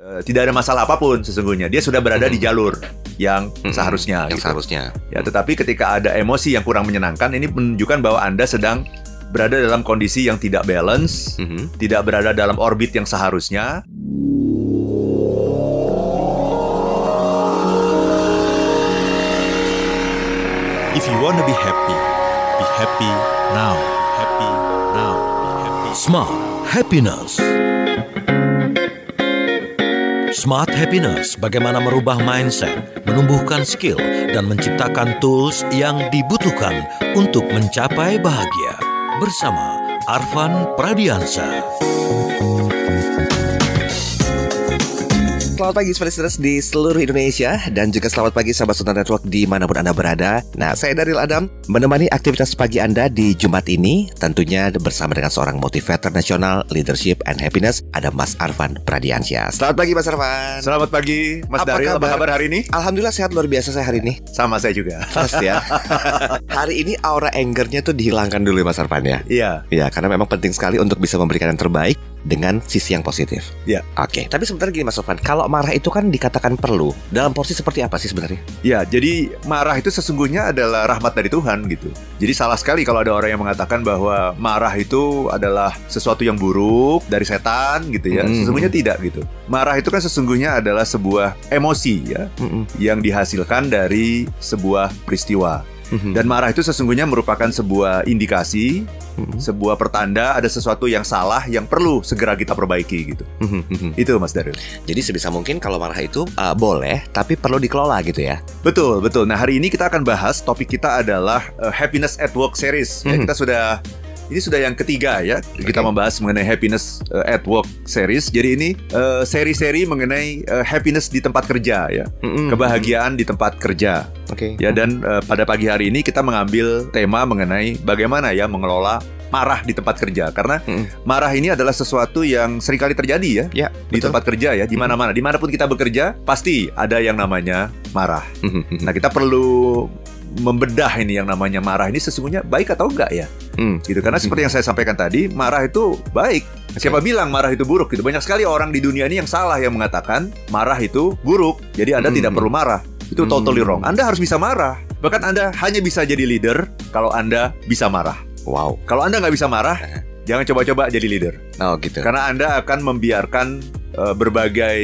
Eh, tidak ada masalah apa pun sesungguhnya. Dia sudah berada di jalur yang Mm-mm. seharusnya. yang gitu. seharusnya. Ya, tetapi ketika ada emosi yang kurang menyenangkan, ini menunjukkan bahwa Anda sedang berada dalam kondisi yang tidak balance, Mhm. tidak berada dalam orbit yang seharusnya. If you want to be happy, be happy now. Happy now. Be happy. Smart Happiness. Smart Happiness bagaimana merubah mindset, menumbuhkan skill, dan menciptakan tools yang dibutuhkan untuk mencapai bahagia. Bersama Arvan Pradiansa. Selamat pagi Spesialis di seluruh Indonesia dan juga selamat pagi sahabat Sultan Network di mana pun Anda berada. Nah, saya Daril Adam menemani aktivitas pagi Anda di Jumat ini tentunya bersama dengan seorang motivator nasional leadership and happiness ada Mas Arvan Pradiansyah. Selamat pagi Mas Arvan. Selamat pagi, Mas Apa Daril. Apa kabar? hari ini? Alhamdulillah sehat luar biasa saya hari ini. Sama saya juga. Fast ya. hari ini aura angernya tuh dihilangkan dulu ya Mas Arvan ya. Iya. Ya, karena memang penting sekali untuk bisa memberikan yang terbaik dengan sisi yang positif. Ya. Oke, tapi sebenarnya gini Mas Sofan, kalau marah itu kan dikatakan perlu. Dalam porsi seperti apa sih sebenarnya? Ya, jadi marah itu sesungguhnya adalah rahmat dari Tuhan gitu. Jadi salah sekali kalau ada orang yang mengatakan bahwa marah itu adalah sesuatu yang buruk dari setan gitu ya. Hmm. Sesungguhnya tidak gitu. Marah itu kan sesungguhnya adalah sebuah emosi ya Mm-mm. yang dihasilkan dari sebuah peristiwa. Mhm. Dan marah itu sesungguhnya merupakan sebuah indikasi, Mhm. sebuah pertanda ada sesuatu yang salah yang perlu segera kita perbaiki gitu. Mhm, mhm. Itu Mas Darul. Jadi sebisa mungkin kalau marah itu uh, boleh, tapi perlu dikelola gitu ya. Betul, betul. Nah, hari ini kita akan bahas topik kita adalah uh, Happiness at Work series. Ya, kita sudah ini sudah yang ketiga ya. Kita membahas mengenai Happiness uh, at Work series. Jadi ini uh, seri-seri mengenai uh, happiness di tempat kerja ya. Mhm. Kebahagiaan di tempat kerja. Oke. Ya dan uh, pada pagi hari ini kita mengambil tema mengenai bagaimana ya mengelola marah di tempat kerja. Karena Mhm. marah ini adalah sesuatu yang sering kali terjadi ya Ya, di betul. tempat kerja ya. Di mana-mana di mana pun kita bekerja pasti ada yang namanya marah. Mhm, mhm. Nah kita perlu membedah ini yang namanya marah ini sesungguhnya baik atau enggak ya. Hmm. gitu. Karena seperti yang saya sampaikan tadi marah itu baik. Siapa bilang marah itu buruk gitu? Banyak sekali orang di dunia ini yang salah yang mengatakan marah itu buruk. Jadi anda Hmm. tidak perlu marah. Itu totally Hmm. wrong. Anda harus bisa marah. Bahkan anda hanya bisa jadi leader kalau anda bisa marah Wow. kalau anda nggak bisa marah Eh. jangan coba-coba jadi leader Oh gitu. karena anda akan membiarkan eh, berbagai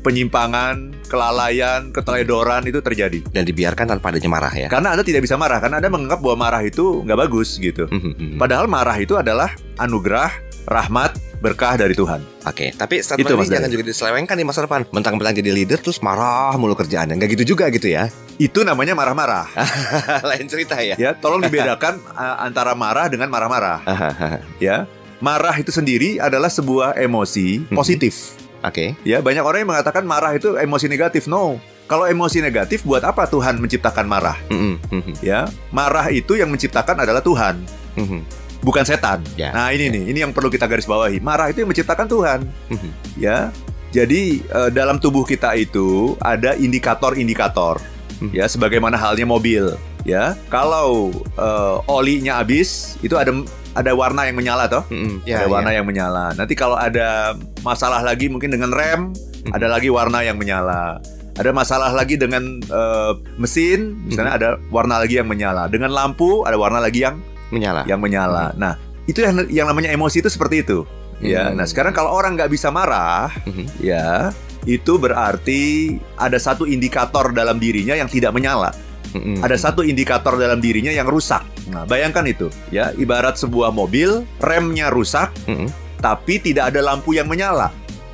penyimpangan kelalaian keteledoran itu terjadi Dan dibiarkan tanpa adanya marah ya. karena Anda tidak bisa marah, karena Anda menganggap bahwa marah itu nggak bagus gitu. Mhm, mhm. Padahal marah itu adalah anugerah, rahmat, berkah dari Tuhan. Oke, tapi statement Itu, ini jangan juga diselewengkan nih Mas Arfan. Mentang-mentang jadi leader terus marah mulu kerjaannya. Nggak gitu juga gitu ya. Itu namanya marah-marah. Lain cerita ya. ya, tolong dibedakan antara marah dengan marah-marah. Ya, marah itu sendiri adalah sebuah emosi Hmm. positif. Oke. Ya, banyak orang yang mengatakan marah itu emosi negatif. No. Kalau emosi negatif, buat apa Tuhan menciptakan marah? Mhm, mhm, Ya, marah itu yang menciptakan adalah Tuhan, mhm. Bukan setan. Ya. Nah, ini nih, ini yang perlu kita garis bawahi. Marah itu yang menciptakan Tuhan. Mhm. ya. Jadi eh, dalam tubuh kita itu ada indikator-indikator Hmm. ya sebagaimana halnya mobil ya. Kalau eh, olinya habis itu ada ada warna yang menyala toh. Mhm. Ya, ada warna ya. yang menyala. Nanti kalau ada masalah lagi mungkin dengan rem, Mhm. ada lagi warna yang menyala. Ada masalah lagi dengan eh, mesin, misalnya ada warna lagi yang menyala. Dengan lampu ada warna lagi yang menyala. yang menyala. Nah, itu yang yang namanya emosi itu seperti itu. Ya. Hmm. Nah, sekarang kalau orang nggak bisa marah, Mhm. ya itu berarti ada satu indikator dalam dirinya yang tidak menyala. Mhm. Ada satu indikator dalam dirinya yang rusak. Nah, bayangkan itu, ya, ibarat sebuah mobil, remnya rusak, Mhm. tapi tidak ada lampu yang menyala.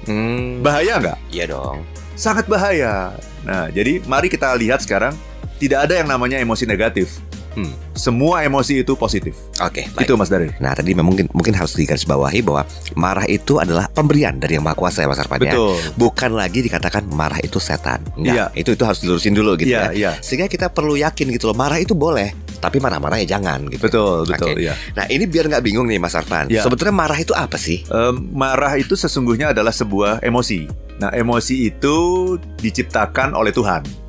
Hmm. Bahaya nggak? Iya dong. Sangat bahaya. Nah, jadi mari kita lihat sekarang, tidak ada yang namanya emosi negatif. Hmm. Semua emosi itu positif. Oke, baik. Itu Mas Daril. Nah, tadi memang mungkin mungkin harus digarisbawahi bahwa marah itu adalah pemberian dari Yang Maha Kuasa ya Mas Arfan ya. Bukan lagi dikatakan marah itu setan. Iya. Enggak. Itu itu harus dilurusin dulu gitu Iya, ya. iya. Sehingga kita perlu yakin gitu loh, marah itu boleh, tapi marah-marah ya jangan gitu. Betul, betul, Oke. ya. Nah, ini biar nggak bingung nih Mas Arfan. Iya. Sebetulnya marah itu apa sih? Em, marah itu sesungguhnya adalah sebuah emosi. Nah, emosi itu diciptakan oleh Tuhan.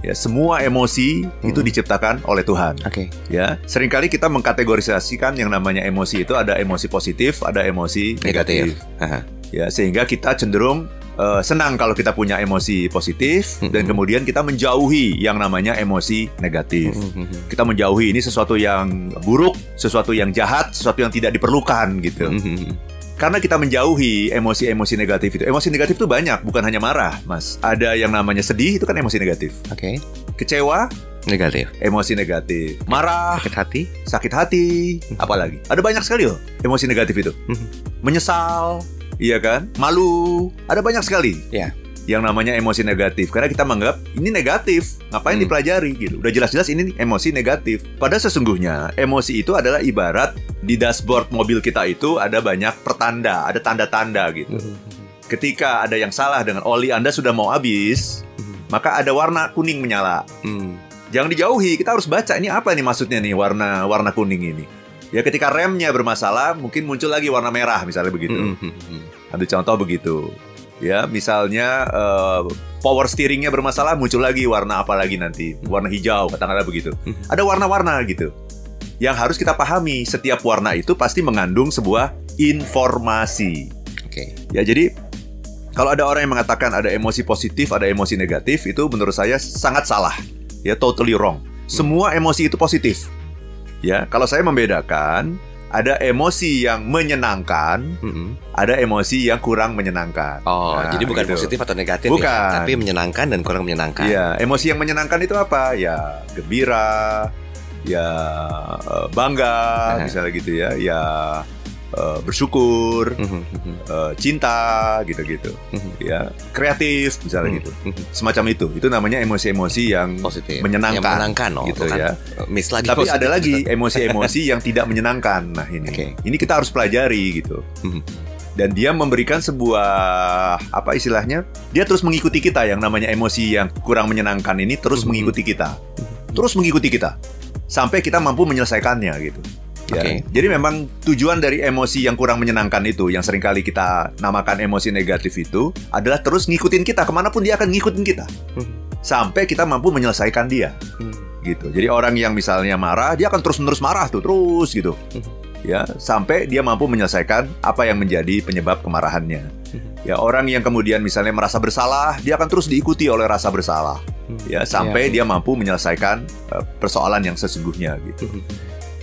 Ya, semua emosi itu Hmm. diciptakan oleh Tuhan. Oke. Ya, sering kali kita mengkategorisasikan yang namanya emosi itu ada emosi positif, ada emosi negatif. Negatif. Aha. Ya, sehingga kita cenderung eh, senang kalau kita punya emosi positif dan Mhm. kemudian kita menjauhi yang namanya emosi negatif. Mhm. Kita menjauhi ini sesuatu yang buruk, sesuatu yang jahat, sesuatu yang tidak diperlukan gitu. Mhm. Karena kita menjauhi emosi-emosi negatif itu. Emosi negatif itu banyak, bukan hanya marah, Mas. Ada yang namanya sedih, itu kan emosi negatif. Oke, Kecewa, negatif. emosi negatif. Marah, Sakit hati. sakit hati, apalagi. Ada banyak sekali loh emosi negatif itu. Mhm. Menyesal, iya kan? Malu, ada banyak sekali. Ya. Yang namanya emosi negatif karena kita menganggap ini negatif, ngapain Hmm. dipelajari gitu. Udah jelas-jelas ini emosi negatif. Pada sesungguhnya emosi itu adalah ibarat di dashboard mobil kita itu ada banyak pertanda, ada tanda-tanda gitu. Mhm. Ketika ada yang salah dengan oli Anda sudah mau habis, Mhm. maka ada warna kuning menyala. Hmm. Jangan dijauhi, kita harus baca ini apa nih maksudnya nih warna warna kuning ini. Ya ketika remnya bermasalah, mungkin muncul lagi warna merah misalnya begitu. Mhm. Ambil contoh begitu. Ya, misalnya eh, power steeringnya bermasalah, muncul lagi warna apa lagi nanti? Warna hijau, katakanlah begitu. Mhm. Ada warna-warna gitu. Yang harus kita pahami, setiap warna itu pasti mengandung sebuah informasi. Oke. Ya, jadi kalau ada orang yang mengatakan ada emosi positif, ada emosi negatif, itu menurut saya sangat salah. Ya, totally wrong. Semua emosi itu positif. Ya, kalau saya membedakan, ada emosi yang menyenangkan, Mhm. ada emosi yang kurang menyenangkan. Oh, Nah, jadi bukan gitu. positif atau negatif Bukan. ya, tapi menyenangkan dan kurang menyenangkan. Iya, emosi yang menyenangkan itu apa? Ya, gembira, ya eh, bangga, Nah. misalnya gitu ya, ya eh, bersyukur, eh, cinta, gitu-gitu. Mhm. Ya, kreatif, misalnya gitu. Semacam itu. Itu namanya emosi-emosi yang Positif. Menyenangkan. Yang menyenangkan, oh, Gitu itu kan. ya. Miss lagi. Tapi positif. ada lagi emosi-emosi yang tidak menyenangkan. Nah, ini. Oke. Ini kita harus pelajari gitu. Dan dia memberikan sebuah apa istilahnya? Dia terus mengikuti kita yang namanya emosi yang kurang menyenangkan ini terus mengikuti kita. Terus mengikuti kita sampai kita mampu menyelesaikannya gitu. Ya. Jadi memang tujuan dari emosi yang kurang menyenangkan itu, yang sering kali kita namakan emosi negatif itu, adalah terus ngikutin kita ke mana pun dia akan ngikutin kita, Mhm. sampai kita mampu menyelesaikan dia Mhm. gitu. Jadi orang yang misalnya marah, dia akan terus-menerus marah tuh, terus gitu. Ya, sampai dia mampu menyelesaikan apa yang menjadi penyebab kemarahannya. Ya, orang yang kemudian misalnya merasa bersalah, dia akan terus diikuti oleh rasa bersalah. Ya, sampai dia mampu menyelesaikan eh, persoalan yang sesungguhnya gitu.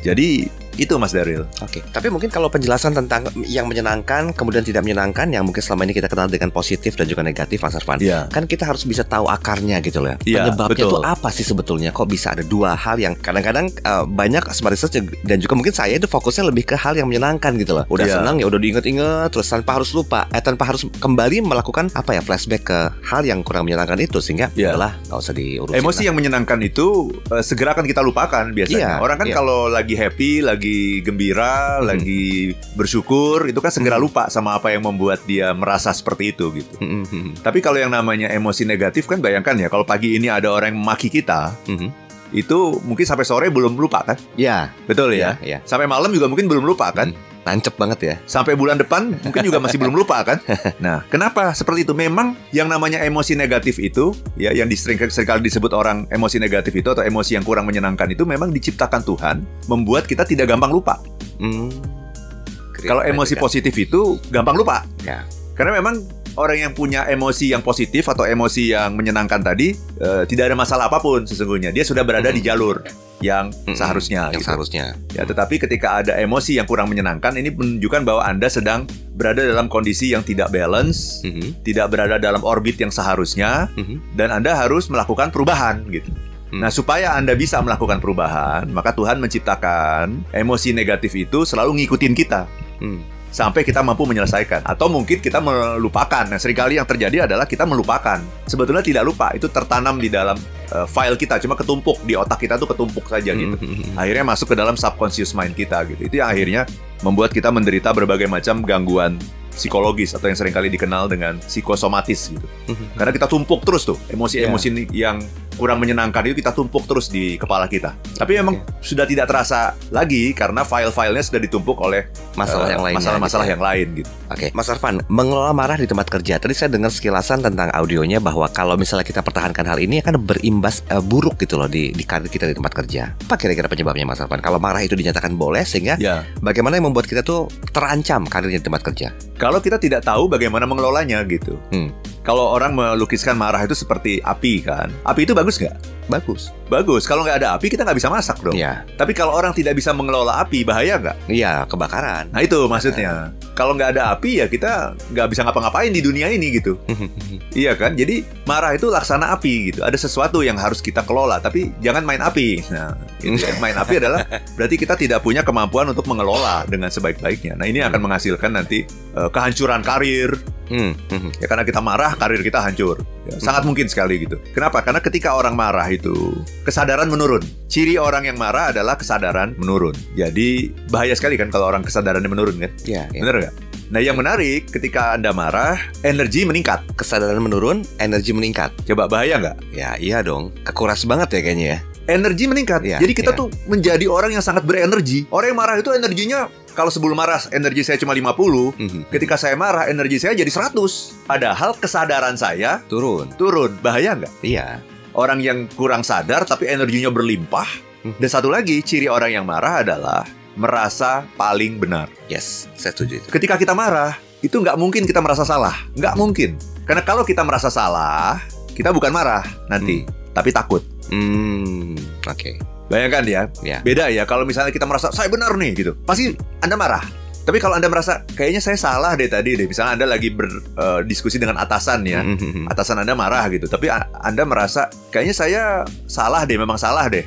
Jadi itu Mas Daril. Oke, tapi mungkin kalau penjelasan tentang yang menyenangkan kemudian tidak menyenangkan yang mungkin selama ini kita kenal dengan positif dan juga negatif Mas Arfan. Iya. Kan kita harus bisa tahu akarnya gitu loh. Iya, Penyebabnya betul. itu apa sih sebetulnya? Kok bisa ada dua hal yang kadang-kadang eh, banyak smart research dan juga mungkin saya itu fokusnya lebih ke hal yang menyenangkan gitu loh. Udah Iya. senang ya udah diinget-inget terus tanpa harus lupa, eh tanpa harus kembali melakukan apa ya flashback ke hal yang kurang menyenangkan itu sehingga Iya. udahlah nggak usah diurusin. Emosi yang menyenangkan itu eh, segera akan kita lupakan biasanya. Iya, Orang kan iya. kalau lagi happy, lagi gembira, lagi bersyukur, itu kan segera Hmm. lupa sama apa yang membuat dia merasa seperti itu gitu. Mhm, mhm, Tapi kalau yang namanya emosi negatif kan bayangkan ya, kalau pagi ini ada orang yang memaki kita, mhm. itu mungkin sampai sore belum lupa kan? Ya, Betul ya? ya, ya. Sampai malam juga mungkin belum lupa kan? Tancep banget ya. Sampai bulan depan mungkin juga masih belum lupa kan? Nah, kenapa seperti itu? Memang yang namanya emosi negatif itu, ya yang disering sering kali disebut orang emosi negatif itu atau emosi yang kurang menyenangkan itu memang diciptakan Tuhan membuat kita tidak gampang lupa. Hmm. Kalau emosi positif itu gampang lupa. Ya. Karena memang orang yang punya emosi yang positif atau emosi yang menyenangkan tadi eh, tidak ada masalah apa pun sesungguhnya. Dia sudah berada di jalur yang Mm-mm. seharusnya. yang gitu. seharusnya. Ya, tetapi ketika ada emosi yang kurang menyenangkan, ini menunjukkan bahwa Anda sedang berada dalam kondisi yang tidak balance, Mhm, tidak berada dalam orbit yang seharusnya, mhm. dan Anda harus melakukan perubahan gitu. Hmm. Nah, supaya Anda bisa melakukan perubahan, maka Tuhan menciptakan emosi negatif itu selalu ngikutin kita Hmm. Sampai kita mampu menyelesaikan atau mungkin kita melupakan. Nah, sering kali yang terjadi adalah kita melupakan. Sebetulnya tidak lupa, itu tertanam di dalam uh, file kita, cuma ketumpuk di otak kita tuh ketumpuk saja gitu. Mhm. Akhirnya masuk ke dalam subconscious mind kita gitu. Itu yang akhirnya membuat kita menderita berbagai macam gangguan psikologis atau yang sering kali dikenal dengan psikosomatis gitu. Karena kita tumpuk terus tuh emosi-emosi nih yang kurang menyenangkan itu kita tumpuk terus di kepala kita. Tapi memang sudah tidak terasa lagi karena file-filenya sudah ditumpuk oleh Masalah eh, yang lainnya Masalah-masalah gitu ya. yang lain gitu. Oke, Mas Arfan, mengelola marah di tempat kerja. Tadi saya dengar sekilasan tentang audionya bahwa kalau misalnya kita pertahankan hal ini akan berimbas eh, buruk gitu loh di, di karir kita di tempat kerja. Apa kira-kira penyebabnya Mas Arfan? Kalau marah itu dinyatakan boleh sehingga Ya. bagaimana yang membuat kita tuh terancam karirnya di tempat kerja? Kalau kita tidak tahu bagaimana mengelolanya gitu. Hmm. Kalau orang melukiskan marah itu seperti api kan. Api itu bagus nggak? Bagus. Bagus. Kalau nggak ada api kita nggak bisa masak dong. Iya. Tapi kalau orang tidak bisa mengelola api bahaya nggak? Iya, kebakaran. Nah itu maksudnya. Kalau nggak ada api ya kita nggak bisa ngapa-ngapain di dunia ini gitu. Iya kan? Jadi marah itu laksana api gitu. Ada sesuatu yang harus kita kelola, tapi jangan main api. Nah, gitu ya. main api adalah berarti kita tidak punya kemampuan untuk mengelola dengan sebaik-baiknya. Nah ini akan menghasilkan nanti eh, kehancuran karir. Hmm, hmm, Ya karena kita marah, karir kita hancur. Ya, sangat mungkin sekali gitu. Kenapa? Karena ketika orang marah itu kesadaran menurun. Ciri orang yang marah adalah kesadaran menurun. Jadi bahaya sekali kan kalau orang kesadarannya menurun kan? Iya, iya. Bener nggak? Nah yang menarik ketika anda marah, energi meningkat. Kesadaran menurun, energi meningkat. Coba bahaya nggak? Ya, iya dong. Kekuras banget ya kayaknya ya. Energi meningkat. Iya, Jadi kita iya. tuh menjadi orang yang sangat berenergi. Orang yang marah itu energinya kalau sebelum marah energi saya cuma 50, Mhm. ketika saya marah energi saya jadi 100. Padahal kesadaran saya Turun. turun. Bahaya nggak? Iya. Orang yang kurang sadar tapi energinya berlimpah. Hmm. Dan satu lagi, ciri orang yang marah adalah merasa paling benar. Yes, saya setuju itu. Ketika kita marah, itu nggak mungkin kita merasa salah. Nggak mungkin. Karena kalau kita merasa salah, kita bukan marah nanti, tapi takut. Hmm, oke. Bayangkan ya, Ya. beda ya kalau misalnya kita merasa saya benar nih gitu. Pasti Anda marah. Tapi kalau Anda merasa kayaknya saya salah deh tadi deh, misalnya Anda lagi berdiskusi dengan atasan ya. Mhm. Atasan Anda marah gitu, tapi Anda merasa kayaknya saya salah deh, memang salah deh.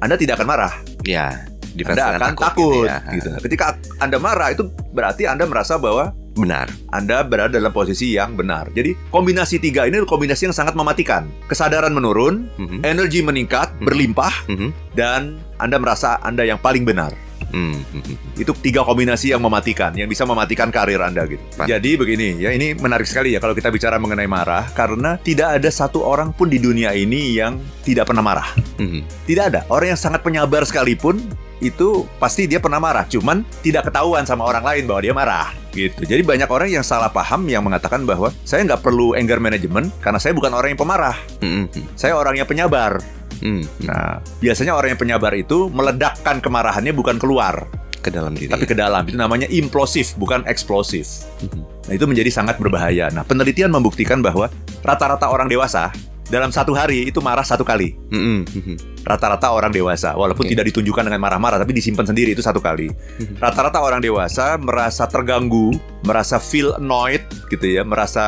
Anda tidak akan marah. ya, Anda akan takut, gitu ya. gitu. Ketika Anda marah itu berarti Anda merasa bahwa Benar. Anda berada dalam posisi yang benar. Jadi kombinasi tiga ini kombinasi yang sangat mematikan. Kesadaran menurun, Mhm. energi meningkat, Hmm. berlimpah, Mhm. dan Anda merasa Anda yang paling benar. Mhm. Itu tiga kombinasi yang mematikan, yang bisa mematikan karir Anda gitu. Mantap. Jadi begini, ya ini menarik sekali ya kalau kita bicara mengenai marah, karena tidak ada satu orang pun di dunia ini yang tidak pernah marah. Mhm. Tidak ada. Orang yang sangat penyabar sekalipun itu pasti dia pernah marah, cuman tidak ketahuan sama orang lain bahwa dia marah. Gitu. Jadi banyak orang yang salah paham yang mengatakan bahwa saya nggak perlu anger management karena saya bukan orang yang pemarah, Mhm. saya orang yang penyabar. Mhm. Nah, biasanya orang yang penyabar itu meledakkan kemarahannya bukan keluar, ke dalam diri. tapi ke dalam. Itu namanya implosif, bukan eksplosif. Mhm. Nah, itu menjadi sangat berbahaya. Nah, penelitian membuktikan bahwa rata-rata orang dewasa dalam satu hari itu marah satu kali. Mhm. Mhm. Rata-rata orang dewasa, walaupun Oke. tidak ditunjukkan dengan marah-marah, tapi disimpan sendiri itu satu kali. Rata-rata orang dewasa merasa terganggu, merasa feel annoyed gitu ya, merasa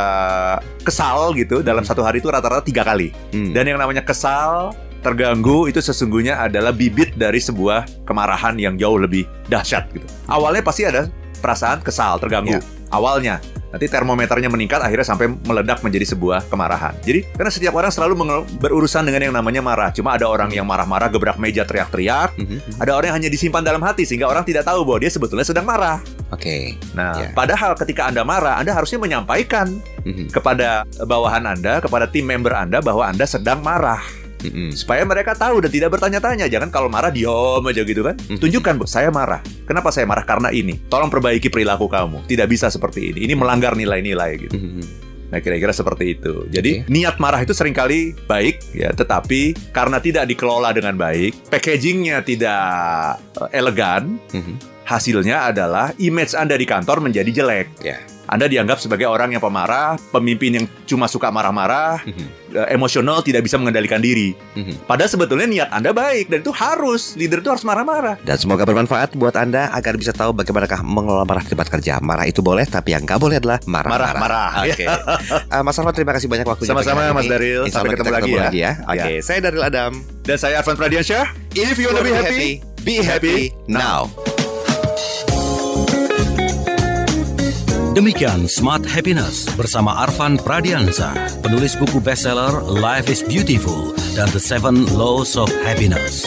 kesal gitu dalam Mhm. satu hari itu rata-rata tiga kali. Mhm. Dan yang namanya kesal, terganggu itu sesungguhnya adalah bibit dari sebuah kemarahan yang jauh lebih dahsyat gitu. Awalnya pasti ada perasaan kesal, terganggu. Ya. Awalnya. Nanti termometernya meningkat akhirnya sampai meledak menjadi sebuah kemarahan. Jadi karena setiap orang selalu berurusan dengan yang namanya marah. Cuma ada orang yang marah-marah gebrak meja teriak-teriak, Mhm. ada orang yang hanya disimpan dalam hati sehingga orang tidak tahu bahwa dia sebetulnya sedang marah. Oke. Nah, Ya. padahal ketika Anda marah, Anda harusnya menyampaikan Mhm. kepada bawahan Anda, kepada tim member Anda bahwa Anda sedang marah Mhm. supaya mereka tahu dan tidak bertanya-tanya. Jangan kalau marah diam aja gitu kan. Mhm. Tunjukkan, "Bu, saya marah. Kenapa saya marah? Karena ini. Tolong perbaiki perilaku kamu. Tidak bisa seperti ini. Ini melanggar nilai-nilai gitu." Mhm. Nah, kira-kira seperti itu. Jadi, niat marah itu sering kali baik ya, tetapi karena tidak dikelola dengan baik, packagingnya tidak eh, elegan, Mhm. hasilnya adalah image Anda di kantor menjadi jelek. Ya. Anda dianggap sebagai orang yang pemarah, pemimpin yang cuma suka marah-marah, Mhm. eh, emosional, tidak bisa mengendalikan diri. Mhm. Padahal sebetulnya niat Anda baik dan itu harus leader itu harus marah-marah. Dan semoga bermanfaat buat Anda agar bisa tahu bagaimanakah mengelola marah di tempat kerja. Marah itu boleh, tapi yang nggak boleh adalah marah-marah. Marah-marah. Oke. Eh, Mas Arfan, terima kasih banyak waktunya. Sama-sama, Mas ini. Daril. Insya Sampai kita ketemu lagi ya. Oke, saya Daril Adam. Dan saya Arfan Pradiansyah. If you wanna be happy, be happy now. Demikian Smart Happiness bersama Arfan Pradiansa, penulis buku bestseller Life is Beautiful dan The Seven Laws of Happiness.